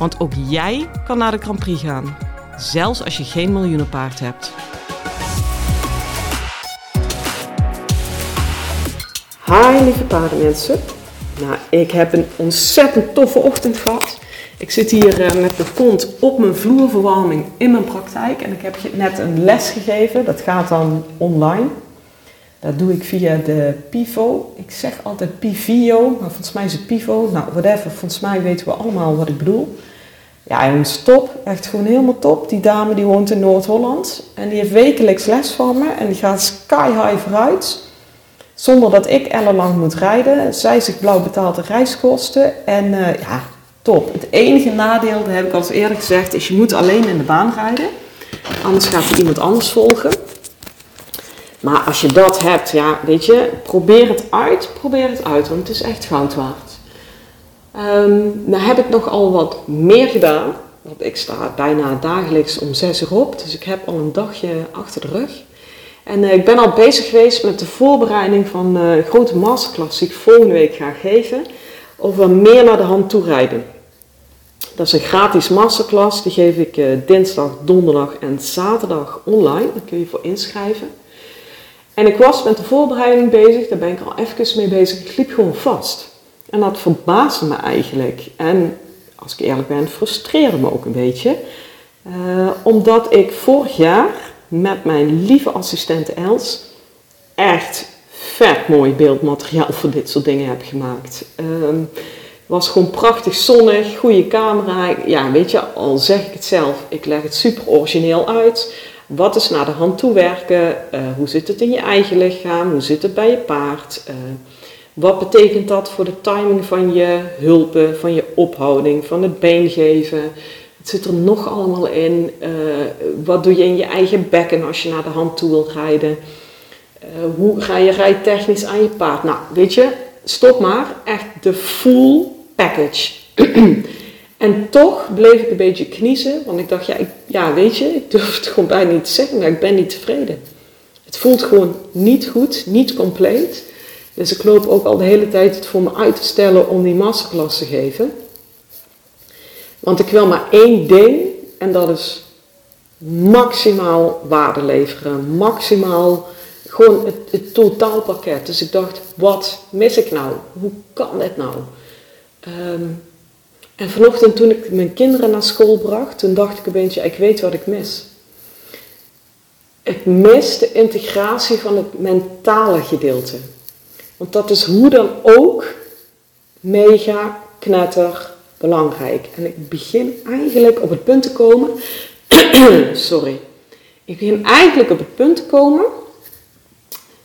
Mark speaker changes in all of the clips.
Speaker 1: Want ook jij kan naar de Grand Prix gaan, zelfs als je geen miljoenenpaard hebt.
Speaker 2: Hi lieve paardenmensen. Nou, ik heb een ontzettend toffe ochtend gehad. Ik zit hier uh, met de kont op mijn vloerverwarming in mijn praktijk. En ik heb net een les gegeven. Dat gaat dan online. Dat doe ik via de Pivo. Ik zeg altijd Pivio, maar volgens mij is het Pivo. Nou, whatever. Volgens mij weten we allemaal wat ik bedoel. Ja, jongens, top. Echt gewoon helemaal top. Die dame die woont in Noord-Holland. En die heeft wekelijks les van me. En die gaat sky high vooruit. Zonder dat ik ellenlang moet rijden. Zij zich blauw betaalt de reiskosten. En uh, ja, top. Het enige nadeel, dat heb ik al eerder gezegd, is je moet alleen in de baan rijden. Anders gaat er iemand anders volgen. Maar als je dat hebt, ja, weet je, probeer het uit, probeer het uit, want het is echt goud waard. Um, nou heb ik nogal wat meer gedaan, want ik sta bijna dagelijks om 6 uur op, dus ik heb al een dagje achter de rug. En uh, ik ben al bezig geweest met de voorbereiding van een grote masterclass die ik volgende week ga geven over meer naar de hand toe rijden. Dat is een gratis masterclass, die geef ik uh, dinsdag, donderdag en zaterdag online. Daar kun je voor inschrijven. En ik was met de voorbereiding bezig, daar ben ik al even mee bezig. Ik liep gewoon vast. En dat verbaasde me eigenlijk. En als ik eerlijk ben, frustreerde me ook een beetje. Uh, omdat ik vorig jaar met mijn lieve assistente Els echt vet mooi beeldmateriaal voor dit soort dingen heb gemaakt. Um, was gewoon prachtig zonnig, goede camera. Ja, weet je, al zeg ik het zelf, ik leg het super origineel uit. Wat is naar de hand toe werken? Uh, hoe zit het in je eigen lichaam? Hoe zit het bij je paard? Uh, wat betekent dat voor de timing van je hulpen, van je ophouding, van het been geven? Het zit er nog allemaal in. Uh, wat doe je in je eigen bekken als je naar de hand toe wil rijden? hoe ga je rijtechnisch aan je paard? Nou, weet je, stop maar. Echt de full package. En toch bleef ik een beetje kniezen, want ik dacht, ja, ik, ja, weet je, ik durf het gewoon bijna niet te zeggen, maar ik ben niet tevreden. Het voelt gewoon niet goed, niet compleet. Dus ik loop ook al de hele tijd het voor me uit te stellen om die masterclass te geven. Want ik wil maar één ding, en dat is maximaal waarde leveren. Maximaal gewoon het, het totaalpakket. Dus ik dacht, wat mis ik nou? Hoe kan dit nou? Um, en vanochtend toen ik mijn kinderen naar school bracht, toen dacht ik een beetje, ik weet wat ik mis. Ik mis de integratie van het mentale gedeelte. Want dat is hoe dan ook mega knetter belangrijk. En ik begin eigenlijk op het punt te komen, sorry, ik begin eigenlijk op het punt te komen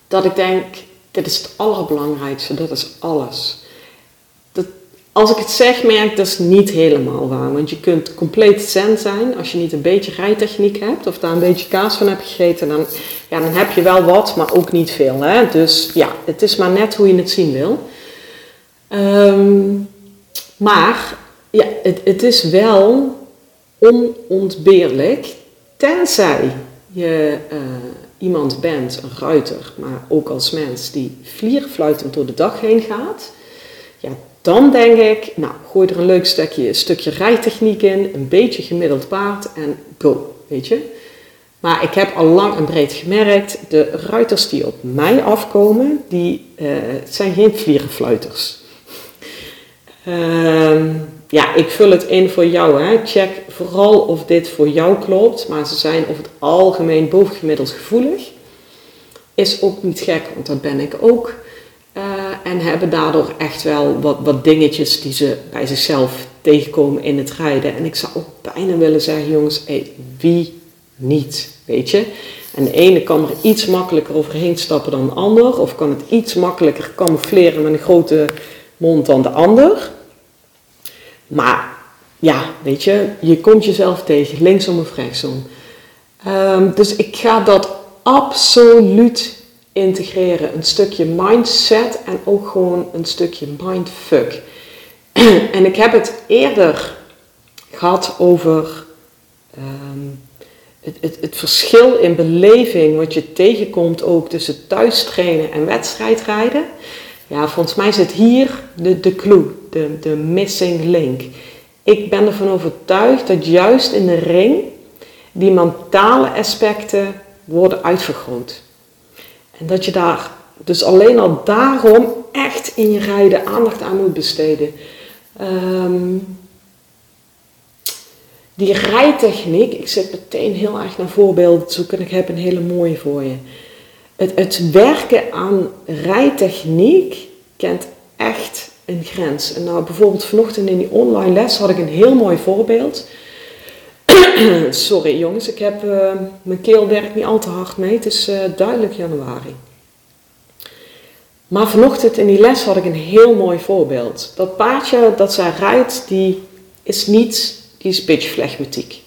Speaker 2: dat ik denk, dit is het allerbelangrijkste, dat is alles als ik het zeg, merk dat is niet helemaal waar. Want je kunt compleet zen zijn als je niet een beetje rijtechniek hebt of daar een beetje kaas van hebt gegeten. Dan, ja, dan heb je wel wat, maar ook niet veel. Hè? Dus ja, het is maar net hoe je het zien wil. Um, maar ja, het, het is wel onontbeerlijk, tenzij je uh, iemand bent, een ruiter, maar ook als mens die vlierfluitend door de dag heen gaat. Ja, dan denk ik, nou, gooi er een leuk stukje, stukje rijtechniek in, een beetje gemiddeld paard en go, weet je. Maar ik heb al lang en breed gemerkt, de ruiters die op mij afkomen, die uh, zijn geen vlierenfluiters. Uh, ja, ik vul het in voor jou. Hè. Check vooral of dit voor jou klopt, maar ze zijn over het algemeen bovengemiddeld gevoelig. Is ook niet gek, want dat ben ik ook. En hebben daardoor echt wel wat, wat dingetjes die ze bij zichzelf tegenkomen in het rijden. En ik zou ook bijna willen zeggen, jongens, wie niet, weet je? En de ene kan er iets makkelijker overheen stappen dan de ander, of kan het iets makkelijker camoufleren met een grote mond dan de ander. Maar ja, weet je, je komt jezelf tegen, linksom of rechtsom. Um, dus ik ga dat absoluut integreren. Een stukje mindset en ook gewoon een stukje mindfuck. en ik heb het eerder gehad over ehm, het, het, het, verschil in beleving wat je tegenkomt ook tussen thuis trainen en wedstrijdrijden. Ja, volgens mij zit hier de, de clue, de, de missing link. Ik ben ervan overtuigd dat juist in de ring die mentale aspecten worden uitvergroot. En dat je daar dus alleen al daarom echt in je rijden aandacht aan moet besteden. Um, die rijtechniek, ik zit meteen heel erg naar voorbeelden zoeken en ik heb een hele mooie voor je. Het, het werken aan rijtechniek kent echt een grens. En nou, bijvoorbeeld vanochtend in die online les had ik een heel mooi voorbeeld. Sorry jongens, ik heb, uh, mijn keel werkt niet al te hard mee. Het is uh, duidelijk januari. Maar vanochtend in die les had ik een heel mooi voorbeeld. Dat paardje dat zij rijdt, die is niet, die is beetje flegmatiek.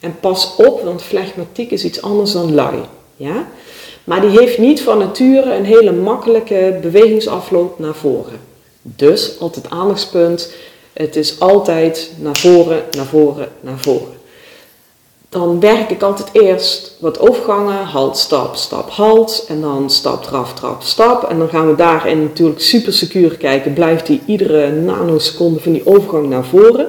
Speaker 2: En pas op, want flegmatiek is iets anders dan lui. Ja? Maar die heeft niet van nature een hele makkelijke bewegingsafloop naar voren. Dus altijd aandachtspunt, het is altijd naar voren, naar voren, naar voren. Dan werk ik altijd eerst wat overgangen, halt, stap, stap, halt. En dan stap, draf, trap, stap. En dan gaan we daarin natuurlijk super secuur kijken. Blijft die iedere nanoseconde van die overgang naar voren?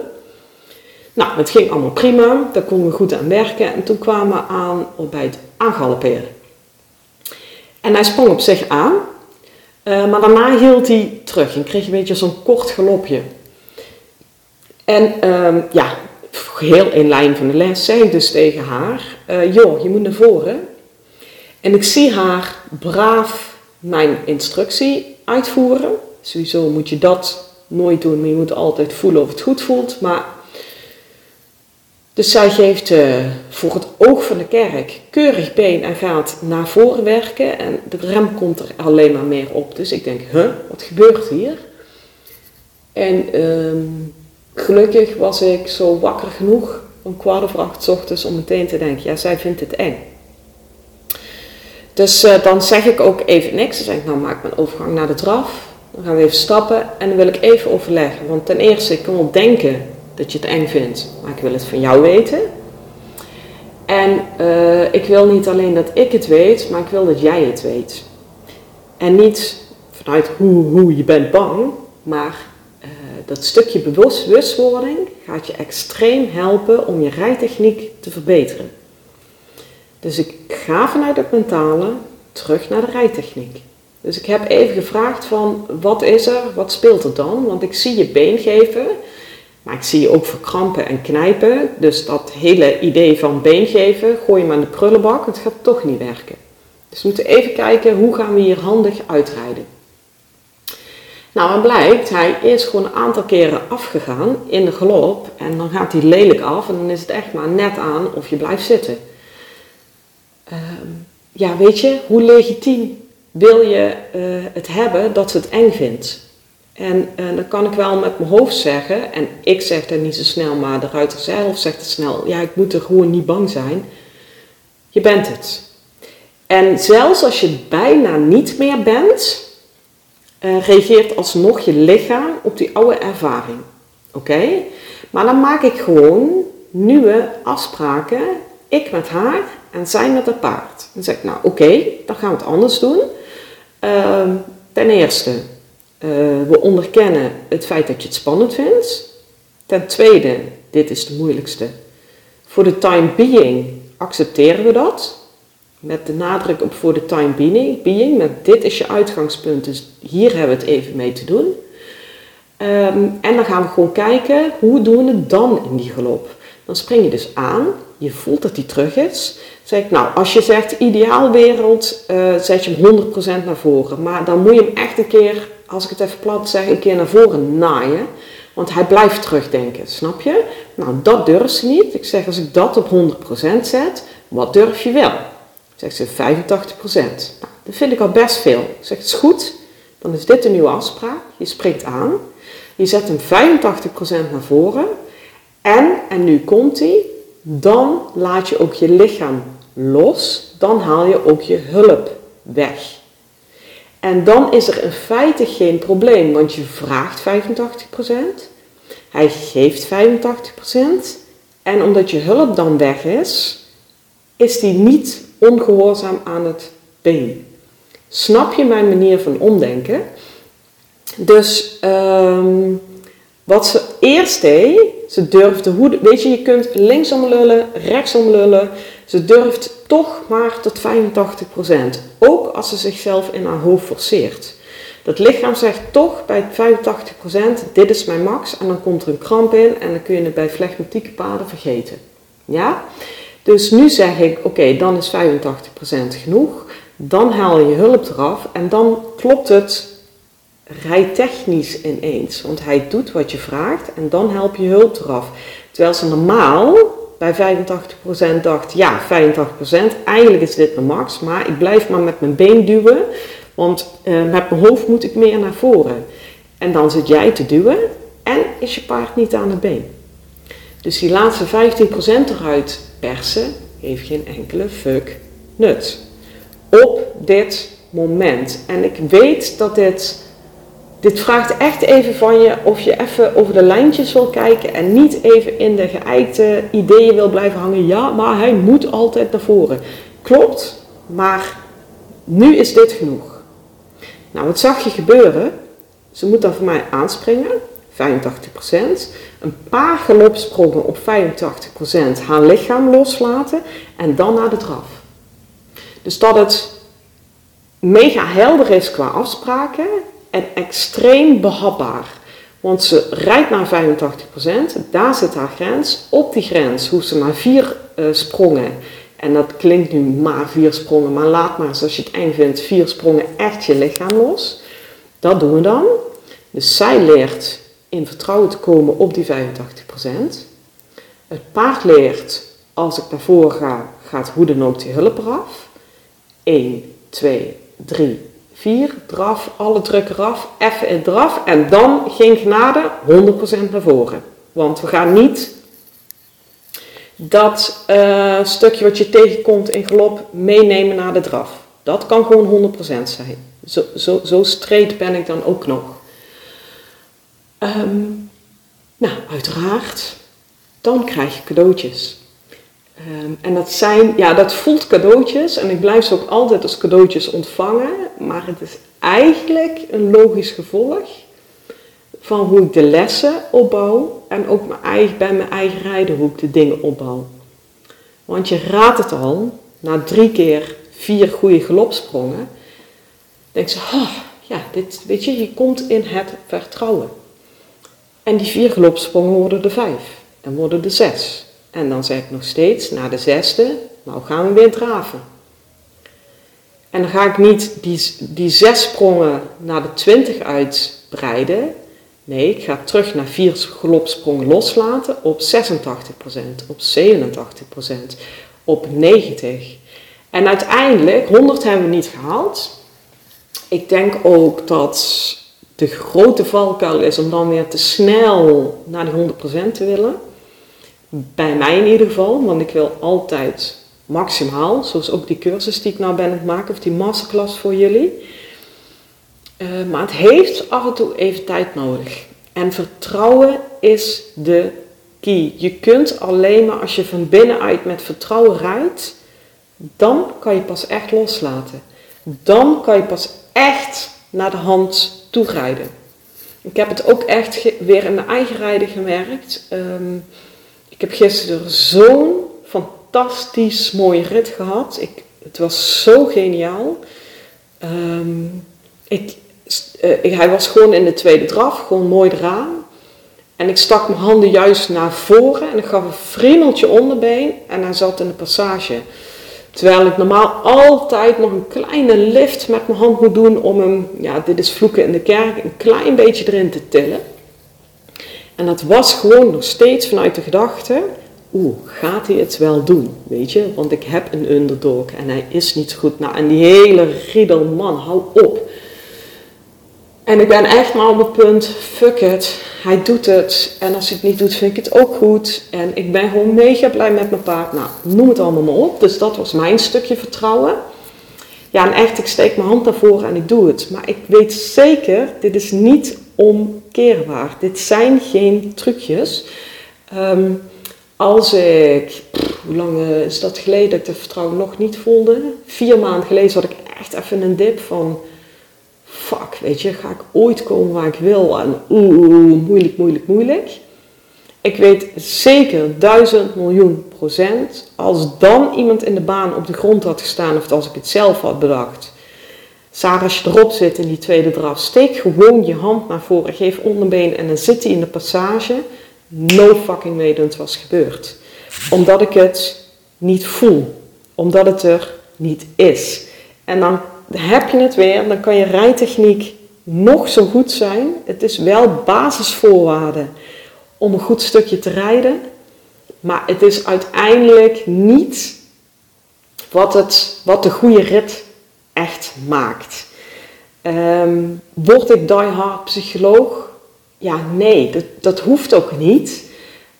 Speaker 2: Nou, het ging allemaal prima. Daar konden we goed aan werken. En toen kwamen we aan bij het aangalopperen. En hij sprong op zich aan. Uh, maar daarna hield hij terug en kreeg een beetje zo'n kort galopje. En uh, ja, heel in lijn van de les zei ik dus tegen haar: uh, Joh, je moet naar voren. En ik zie haar braaf mijn instructie uitvoeren. Sowieso moet je dat nooit doen, maar je moet altijd voelen of het goed voelt. Maar dus zij geeft uh, voor het oog van de kerk keurig been en gaat naar voren werken. En de rem komt er alleen maar meer op. Dus ik denk, huh, wat gebeurt hier? En um, gelukkig was ik zo wakker genoeg om kwart over acht ochtends om meteen te denken, ja, zij vindt het eng. Dus uh, dan zeg ik ook even niks. Dan zeg ik, nou maak mijn overgang naar de draf. Dan gaan we even stappen en dan wil ik even overleggen. Want ten eerste, ik kan wel denken dat je het eng vindt, maar ik wil het van jou weten. En uh, ik wil niet alleen dat ik het weet, maar ik wil dat jij het weet. En niet vanuit hoe, hoe je bent bang, maar dat stukje bewustwording gaat je extreem helpen om je rijtechniek te verbeteren. Dus ik ga vanuit het mentale terug naar de rijtechniek. Dus ik heb even gevraagd van wat is er, wat speelt er dan? Want ik zie je been geven, maar ik zie je ook verkrampen en knijpen. Dus dat hele idee van been geven, gooi je maar in de prullenbak, het gaat toch niet werken. Dus we moeten even kijken hoe gaan we hier handig uitrijden. Nou, en blijkt, hij is gewoon een aantal keren afgegaan in de galop en dan gaat hij lelijk af en dan is het echt maar net aan of je blijft zitten. Uh, ja, weet je, hoe legitiem wil je uh, het hebben dat ze het eng vindt? En uh, dan kan ik wel met mijn hoofd zeggen, en ik zeg dat niet zo snel, maar de ruiter zelf zegt het snel, ja, ik moet er gewoon niet bang zijn. Je bent het. En zelfs als je bijna niet meer bent, uh, reageert alsnog je lichaam op die oude ervaring. Oké? Maar dan maak ik gewoon nieuwe afspraken, ik met haar en zij met het paard. Dan zeg ik, nou oké, dan gaan we het anders doen. Uh, ten eerste, uh, we onderkennen het feit dat je het spannend vindt. Ten tweede, dit is de moeilijkste. Voor de time being accepteren we dat. Met de nadruk op voor de time being. Met dit is je uitgangspunt, dus hier hebben we het even mee te doen. Um, en dan gaan we gewoon kijken, hoe doen we het dan in die galop? Dan spring je dus aan, je voelt dat die terug is. Zeg ik, nou, als je zegt ideaalwereld, uh, zet je hem 100% naar voren. Maar dan moet je hem echt een keer als ik het even plat zeg, een keer naar voren naaien. Want hij blijft terugdenken, snap je? Nou, dat durft ze niet. Ik zeg, als ik dat op 100% zet, wat durf je wel? Zegt ze 85%. Nou, dat vind ik al best veel. Ik zeg, het is goed, dan is dit een nieuwe afspraak. Je springt aan, je zet hem 85% naar voren. En, en nu komt hij, dan laat je ook je lichaam los, dan haal je ook je hulp weg. En dan is er in feite geen probleem, want je vraagt 85%, hij geeft 85%, en omdat je hulp dan weg is, is die niet ongehoorzaam aan het been. Snap je mijn manier van omdenken? Dus um, wat ze eerst deed, ze durfde hoe, weet je, je kunt linksom lullen, rechtsom lullen. Ze durft toch maar tot 85%. Ook als ze zichzelf in haar hoofd forceert. Dat lichaam zegt toch bij 85%, dit is mijn max. En dan komt er een kramp in en dan kun je het bij flegmatieke paden vergeten. Ja? Dus nu zeg ik, oké, dan is 85% genoeg. Dan haal je hulp eraf en dan klopt het rijtechnisch ineens. Want hij doet wat je vraagt en dan help je hulp eraf. Terwijl ze normaal bij 85% dacht, ja, 85%, eigenlijk is dit mijn max, maar ik blijf maar met mijn been duwen, want uh, met mijn hoofd moet ik meer naar voren. En dan zit jij te duwen en is je paard niet aan het been. Dus die laatste 15% eruit persen heeft geen enkele fuck nut. Op dit moment. En ik weet dat dit dit vraagt echt even van je of je even over de lijntjes wil kijken en niet even in de geëikte ideeën wil blijven hangen. Ja, maar hij moet altijd naar voren. Klopt, maar nu is dit genoeg. Nou, wat zag je gebeuren? Ze moet dan voor mij aanspringen, 85%. Een paar galopsprongen op 85%, haar lichaam loslaten en dan naar de draf. Dus dat het mega helder is qua afspraken en extreem behapbaar. Want ze rijdt naar 85%, daar zit haar grens. Op die grens hoeft ze maar vier uh, sprongen. En dat klinkt nu maar vier sprongen, maar laat maar zoals je het eng vindt, vier sprongen echt je lichaam los. Dat doen we dan. Dus zij leert in vertrouwen te komen op die 85%. Het paard leert, als ik naar voren ga, gaat hoe dan ook die hulp eraf. 1, 2, 3, 4, draf, alle druk eraf, even in draf en dan geen genade, 100% naar voren. Want we gaan niet dat uh, stukje wat je tegenkomt in galop meenemen naar de draf. Dat kan gewoon 100% zijn. Zo, zo, zo streed ben ik dan ook nog. Um, nou, uiteraard, dan krijg je cadeautjes. Ehm, en dat zijn, ja, dat voelt cadeautjes en ik blijf ze ook altijd als cadeautjes ontvangen, maar het is eigenlijk een logisch gevolg van hoe ik de lessen opbouw en ook mijn eigen, bij mijn eigen rijden hoe ik de dingen opbouw. Want je raadt het al, na drie keer vier goede galopsprongen, denk oh, ja, dit, weet je, je komt in het vertrouwen. En die vier galopsprongen worden er vijf en worden er zes en dan zeg ik nog steeds, na de zesde, nou gaan we weer draven. En dan ga ik niet die, die zes sprongen naar de 20 uitbreiden. Nee, ik ga terug naar vier galopsprongen loslaten op 86%, op 87%, op 90%. En uiteindelijk, 100 hebben we niet gehaald. Ik denk ook dat de grote valkuil is om dan weer te snel naar die 100% te willen. Bij mij in ieder geval, want ik wil altijd maximaal, zoals ook die cursus die ik nou ben aan het maken, of die masterclass voor jullie. Uh, maar het heeft af en toe even tijd nodig. En vertrouwen is de key. Je kunt alleen maar als je van binnenuit met vertrouwen rijdt, dan kan je pas echt loslaten. Dan kan je pas echt naar de hand toe rijden. Ik heb het ook echt weer in mijn eigen rijden gemerkt. Um, ik heb gisteren zo'n fantastisch mooie rit gehad. Ik, het was zo geniaal. Ehm, ik, uh, hij was gewoon in de tweede draf, gewoon mooi eraan. En ik stak mijn handen juist naar voren en ik gaf een friemeltje onderbeen en hij zat in de passage. Terwijl ik normaal altijd nog een kleine lift met mijn hand moet doen om hem, ja, dit is vloeken in de kerk, een klein beetje erin te tillen. En dat was gewoon nog steeds vanuit de gedachte, oeh, gaat hij het wel doen, weet je? Want ik heb een underdog en hij is niet goed. Nou, en die hele riedel, man, hou op. En ik ben echt maar op het punt, fuck it, hij doet het. En als hij het niet doet, vind ik het ook goed. En ik ben gewoon mega blij met mijn paard. Nou, noem het allemaal maar op. Dus dat was mijn stukje vertrouwen. Ja, en echt, ik steek mijn hand daarvoor en ik doe het. Maar ik weet zeker, dit is niet omkeerbaar. Dit zijn geen trucjes. Ehm, als ik, hoe lang eh, is dat geleden dat ik de vertrouwen nog niet voelde? Vier maanden geleden had ik echt even een dip van, fuck, weet je, ga ik ooit komen waar ik wil? En oeh, moeilijk, moeilijk, moeilijk. Ik weet zeker duizend miljoen procent, als dan iemand in de baan op de grond had gestaan, of als ik het zelf had bedacht. Sarah, als je erop zit in die tweede draf, steek gewoon je hand naar voren, geef onderbeen en dan zit hij in de passage. No fucking het was gebeurd. Omdat ik het niet voel. Omdat het er niet is. En dan heb je het weer, dan kan je rijtechniek nog zo goed zijn. Het is wel basisvoorwaarde om een goed stukje te rijden. Maar het is uiteindelijk niet wat, het, wat de goede rit echt maakt. Um, word ik die hard psycholoog? Ja, nee, dat, dat hoeft ook niet.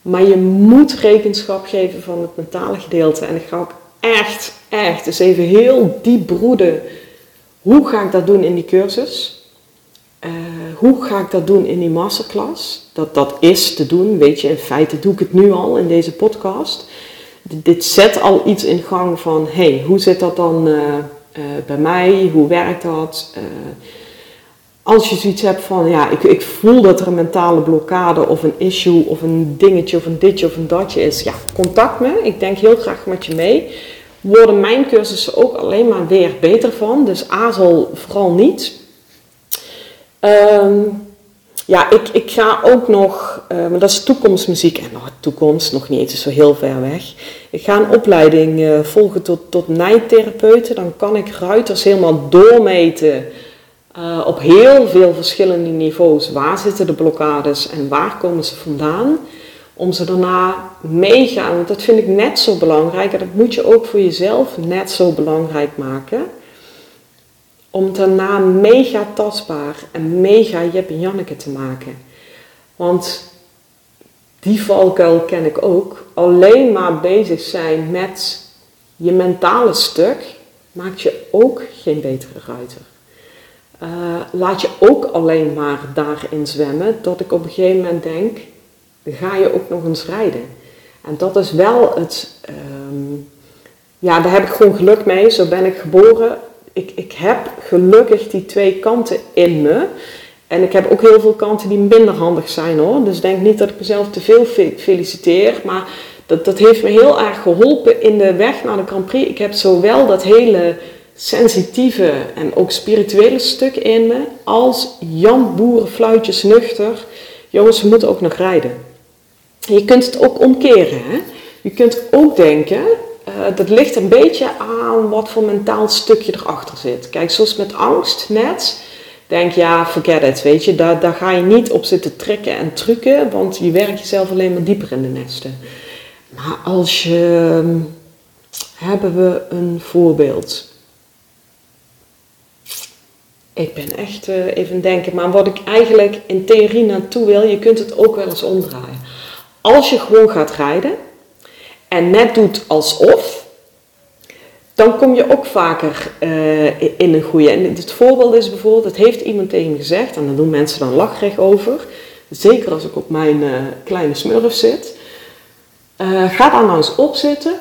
Speaker 2: Maar je moet rekenschap geven van het mentale gedeelte. En ik ga ook echt, echt eens even heel diep broeden. Hoe ga ik dat doen in die cursus? Uh, hoe ga ik dat doen in die masterclass? Dat, dat is te doen, weet je, in feite doe ik het nu al in deze podcast. dit zet al iets in gang van, hey, hoe zit dat dan uh, uh, bij mij? Hoe werkt dat? als je zoiets hebt van, ja, ik, ik voel dat er een mentale blokkade of een issue of een dingetje of een ditje of een datje is, ja, contact me. Ik denk heel graag met je mee. Worden mijn cursussen ook alleen maar weer beter van, dus azel vooral niet. Um, ja, ik, ik ga ook nog, uh, maar dat is toekomstmuziek en nog toekomst, nog niet eens zo heel ver weg. Ik ga een opleiding uh, volgen tot, tot nijtherapeuten. Dan kan ik ruiters helemaal doormeten uh, op heel veel verschillende niveaus. Waar zitten de blokkades en waar komen ze vandaan? Om ze daarna meegaan, want dat vind ik net zo belangrijk en dat moet je ook voor jezelf net zo belangrijk maken om daarna mega tastbaar en mega Jep en Janneke te maken. Want die valkuil ken ik ook. Alleen maar bezig zijn met je mentale stuk maakt je ook geen betere ruiter. Uh, laat je ook alleen maar daarin zwemmen, dat ik op een gegeven moment denk, ga je ook nog eens rijden. En dat is wel het, um, ja, daar heb ik gewoon geluk mee. Zo ben ik geboren ik, ik heb gelukkig die twee kanten in me. En ik heb ook heel veel kanten die minder handig zijn hoor. Dus denk niet dat ik mezelf te veel feliciteer. Maar dat, dat heeft me heel erg geholpen in de weg naar de Grand Prix. Ik heb zowel dat hele sensitieve en ook spirituele stuk in me. Als Jan Boeren fluitjes nuchter. Jongens, we moeten ook nog rijden. Je kunt het ook omkeren. Hè? Je kunt ook denken, uh, dat ligt een beetje aan wat voor mentaal stukje erachter zit. Kijk, zoals met angst net, denk ja, forget it, weet je, daar, daar ga je niet op zitten trekken en trucken, want je werkt jezelf alleen maar dieper in de nesten. Maar als je, ehm, hebben we een voorbeeld. Ik ben echt uh, even denken, maar wat ik eigenlijk in theorie naartoe wil, je kunt het ook wel eens omdraaien. Als je gewoon gaat rijden, en net doet alsof, dan kom je ook vaker uh, in een goede. En het voorbeeld is bijvoorbeeld, het heeft iemand tegen me gezegd, en daar doen mensen dan lachrecht over, zeker als ik op mijn uh, kleine smurf zit. Uh, ga daar nou eens op zitten.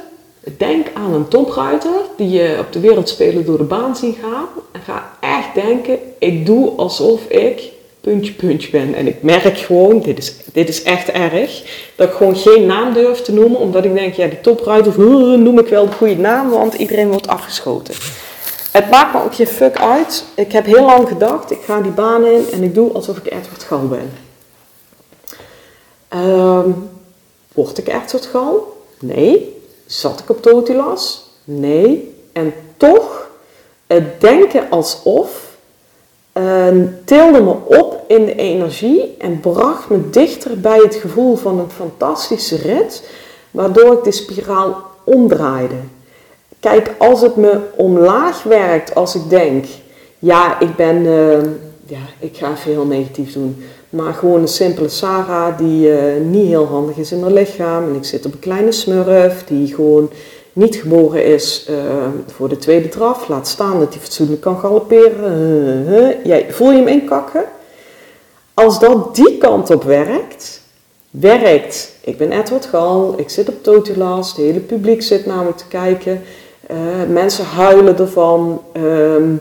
Speaker 2: Denk aan een topruiter die je op de wereldspelen door de baan zien gaan. En ga echt denken, ik doe alsof ik puntje, puntje ben. En ik merk gewoon, dit is, dit is echt erg, dat ik gewoon geen naam durf te noemen, omdat ik denk, ja, die topruiter, noem ik wel de goede naam, want iedereen wordt afgeschoten. Het maakt me ook geen fuck uit. Ik heb heel lang gedacht, ik ga die baan in en ik doe alsof ik Edward Gal ben. Um, word ik Edward Gal? Nee. Zat ik op Totilas? Nee. En toch, het denken alsof uh, tilde me op in de energie en bracht me dichter bij het gevoel van een fantastische rit, waardoor ik de spiraal omdraaide. Kijk, als het me omlaag werkt, als ik denk, ja, ik ben, uh, ja, ik ga even heel negatief doen. Maar gewoon een simpele Sarah die eh, niet heel handig is in haar lichaam. En ik zit op een kleine smurf die gewoon niet geboren is uh, voor de tweede draf. Laat staan dat hij fatsoenlijk kan galopperen. Jij, voel je hem inkakken? Als dat die kant op werkt, werkt. Ik ben Edward Gal, ik zit op Totilas, het hele publiek zit me te kijken. Mensen huilen ervan. Um,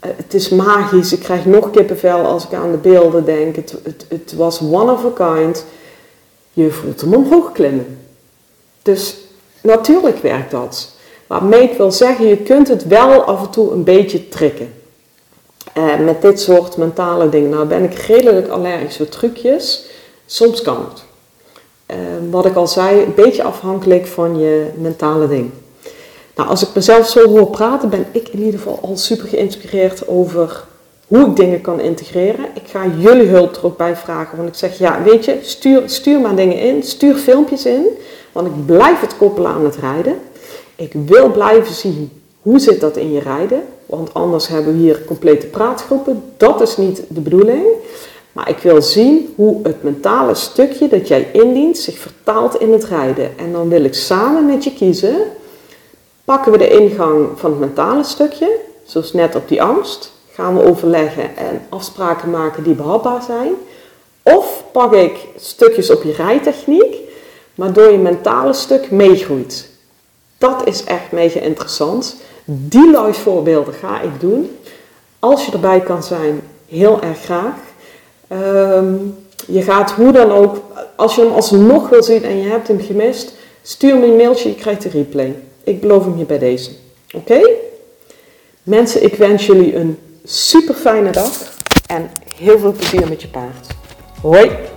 Speaker 2: het is magisch. Ik krijg nog kippenvel als ik aan de beelden denk. Het, het, het was one of a kind. Je voelt hem omhoog klimmen. Dus natuurlijk werkt dat. Waarmee ik wil zeggen, je kunt het wel af en toe een beetje trikken. Uh, met dit soort mentale dingen. Nou ben ik redelijk allergisch voor trucjes. Soms kan het. Uh, wat ik al zei, een beetje afhankelijk van je mentale ding. Nou, als ik mezelf zo hoor praten, ben ik in ieder geval al super geïnspireerd over hoe ik dingen kan integreren. Ik ga jullie hulp er ook bij vragen. Want ik zeg, ja, weet je, stuur, stuur maar dingen in. Stuur filmpjes in. Want ik blijf het koppelen aan het rijden. Ik wil blijven zien hoe zit dat in je rijden. Want anders hebben we hier complete praatgroepen. Dat is niet de bedoeling. Maar ik wil zien hoe het mentale stukje dat jij indient zich vertaalt in het rijden. En dan wil ik samen met je kiezen Pakken we de ingang van het mentale stukje, zoals net op die angst, gaan we overleggen en afspraken maken die behapbaar zijn. Of pak ik stukjes op je rijtechniek, waardoor je mentale stuk meegroeit. Dat is echt mega interessant. Die voorbeelden ga ik doen. Als je erbij kan zijn, heel erg graag. Ehm, je gaat hoe dan ook, als je hem alsnog wil zien en je hebt hem gemist, stuur me een mailtje, je krijgt de replay. Ik beloof hem je bij deze. Oké? Mensen, ik wens jullie een super fijne dag en heel veel plezier met je paard. Hoi!